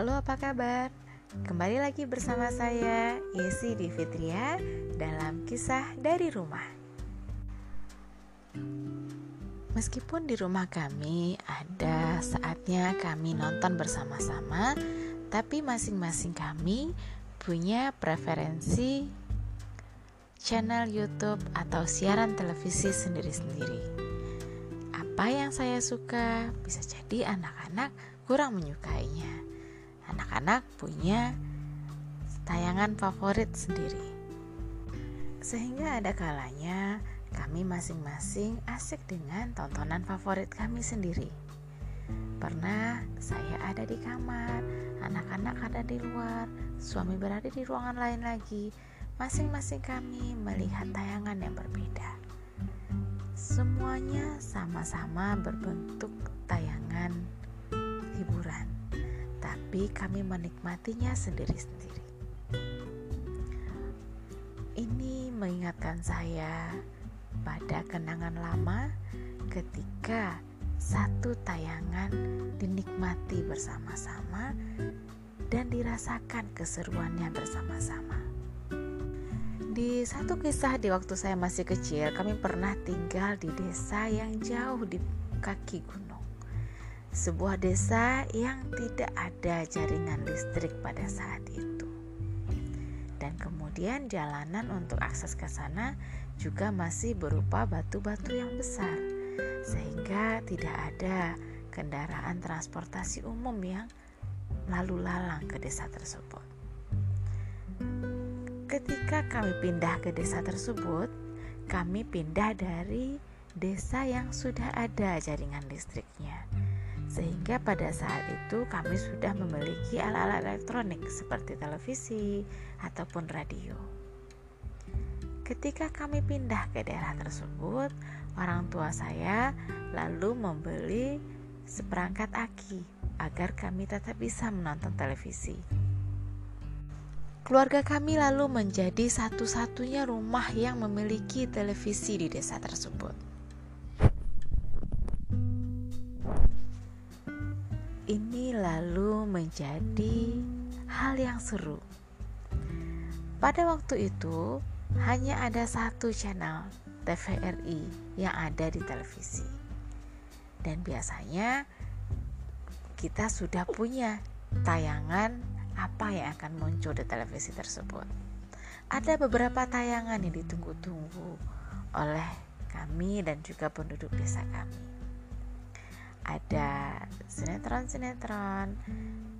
Halo apa kabar? Kembali lagi bersama saya Yesi di Fitria dalam kisah dari rumah Meskipun di rumah kami ada saatnya kami nonton bersama-sama Tapi masing-masing kami punya preferensi channel YouTube atau siaran televisi sendiri-sendiri apa yang saya suka, bisa jadi anak-anak kurang menyukainya. Anak-anak punya tayangan favorit sendiri. Sehingga ada kalanya kami masing-masing asik dengan tontonan favorit kami sendiri. Pernah saya ada di kamar, anak-anak ada di luar, suami berada di ruangan lain lagi. Masing-masing kami melihat tayangan yang berbeda. Semuanya sama-sama berbentuk tayangan hiburan, tapi kami menikmatinya sendiri-sendiri. Ini mengingatkan saya pada kenangan lama ketika satu tayangan dinikmati bersama-sama dan dirasakan keseruannya bersama-sama. Di satu kisah di waktu saya masih kecil, kami pernah tinggal di desa yang jauh di kaki gunung. Sebuah desa yang tidak ada jaringan listrik pada saat itu. Dan kemudian jalanan untuk akses ke sana juga masih berupa batu-batu yang besar. Sehingga tidak ada kendaraan transportasi umum yang lalu lalang ke desa tersebut. Ketika kami pindah ke desa tersebut, kami pindah dari desa yang sudah ada jaringan listriknya. Sehingga pada saat itu kami sudah memiliki alat-alat elektronik seperti televisi ataupun radio. Ketika kami pindah ke daerah tersebut, orang tua saya lalu membeli seperangkat aki agar kami tetap bisa menonton televisi. Keluarga kami lalu menjadi satu-satunya rumah yang memiliki televisi di desa tersebut. Ini lalu menjadi hal yang seru. Pada waktu itu, hanya ada satu channel TVRI yang ada di televisi, dan biasanya kita sudah punya tayangan apa yang akan muncul di televisi tersebut. Ada beberapa tayangan yang ditunggu-tunggu oleh kami dan juga penduduk desa kami. Ada sinetron-sinetron,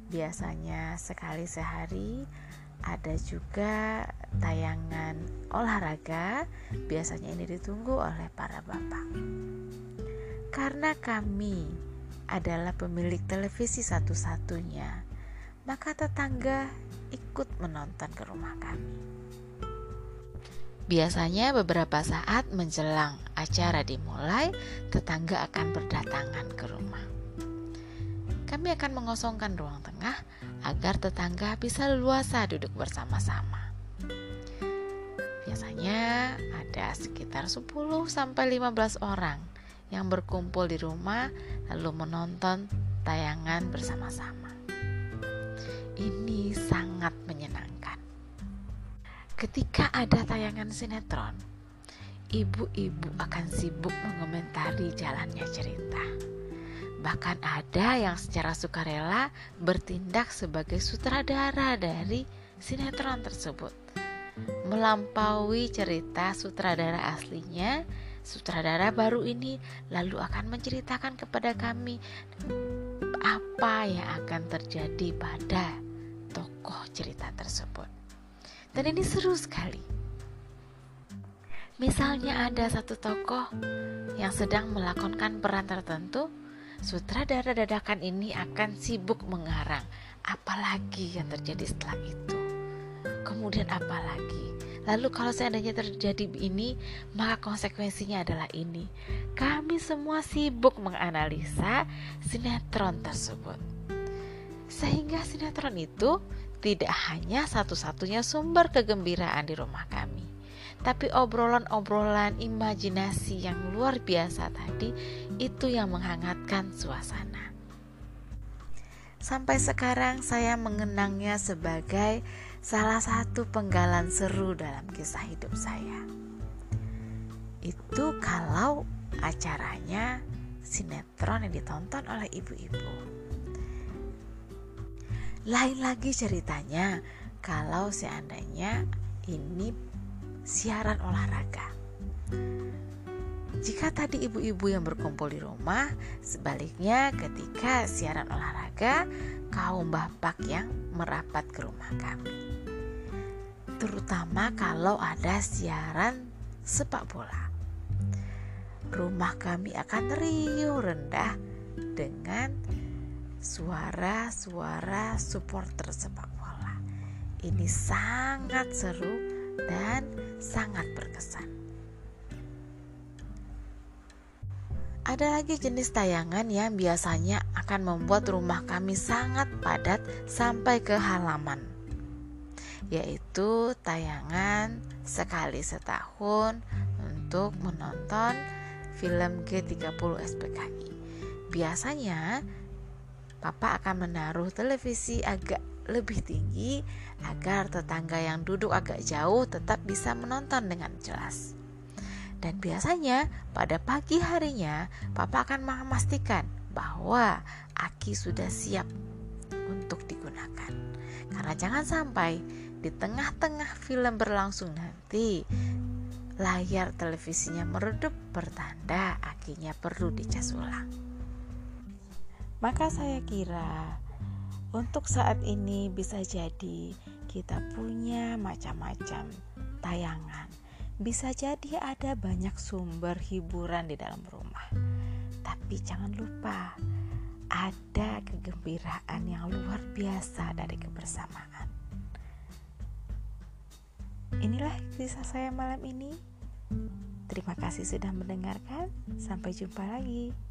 biasanya sekali sehari. Ada juga tayangan olahraga, biasanya ini ditunggu oleh para bapak. Karena kami adalah pemilik televisi satu-satunya maka tetangga ikut menonton ke rumah kami. Biasanya beberapa saat menjelang acara dimulai, tetangga akan berdatangan ke rumah. Kami akan mengosongkan ruang tengah agar tetangga bisa leluasa duduk bersama-sama. Biasanya ada sekitar 10 sampai 15 orang yang berkumpul di rumah lalu menonton tayangan bersama-sama ini sangat. Ketika ada tayangan sinetron, ibu-ibu akan sibuk mengomentari jalannya cerita. Bahkan ada yang secara sukarela bertindak sebagai sutradara dari sinetron tersebut. Melampaui cerita sutradara aslinya, sutradara baru ini lalu akan menceritakan kepada kami apa yang akan terjadi pada tokoh cerita tersebut. Dan ini seru sekali. Misalnya ada satu tokoh yang sedang melakonkan peran tertentu, sutradara dadakan ini akan sibuk mengarang apalagi yang terjadi setelah itu. Kemudian apalagi? Lalu kalau seandainya terjadi ini, maka konsekuensinya adalah ini. Kami semua sibuk menganalisa sinetron tersebut. Sehingga sinetron itu tidak hanya satu-satunya sumber kegembiraan di rumah kami, tapi obrolan-obrolan imajinasi yang luar biasa tadi itu yang menghangatkan suasana. sampai sekarang saya mengenangnya sebagai salah satu penggalan seru dalam kisah hidup saya. Itu kalau acaranya sinetron yang ditonton oleh ibu-ibu. Lain lagi ceritanya kalau seandainya ini siaran olahraga. Jika tadi ibu-ibu yang berkumpul di rumah, sebaliknya ketika siaran olahraga, kaum bapak yang merapat ke rumah kami. Terutama kalau ada siaran sepak bola. Rumah kami akan riuh rendah dengan suara-suara supporter sepak bola. Ini sangat seru dan sangat berkesan. Ada lagi jenis tayangan yang biasanya akan membuat rumah kami sangat padat sampai ke halaman, yaitu tayangan sekali setahun untuk menonton film G30 SPKI. Biasanya, Papa akan menaruh televisi agak lebih tinggi agar tetangga yang duduk agak jauh tetap bisa menonton dengan jelas. Dan biasanya pada pagi harinya papa akan memastikan bahwa aki sudah siap untuk digunakan. Karena jangan sampai di tengah-tengah film berlangsung nanti layar televisinya meredup bertanda akinya perlu dicas ulang. Maka saya kira untuk saat ini bisa jadi kita punya macam-macam tayangan bisa jadi ada banyak sumber hiburan di dalam rumah. Tapi jangan lupa, ada kegembiraan yang luar biasa dari kebersamaan. Inilah kisah saya malam ini. Terima kasih sudah mendengarkan. Sampai jumpa lagi.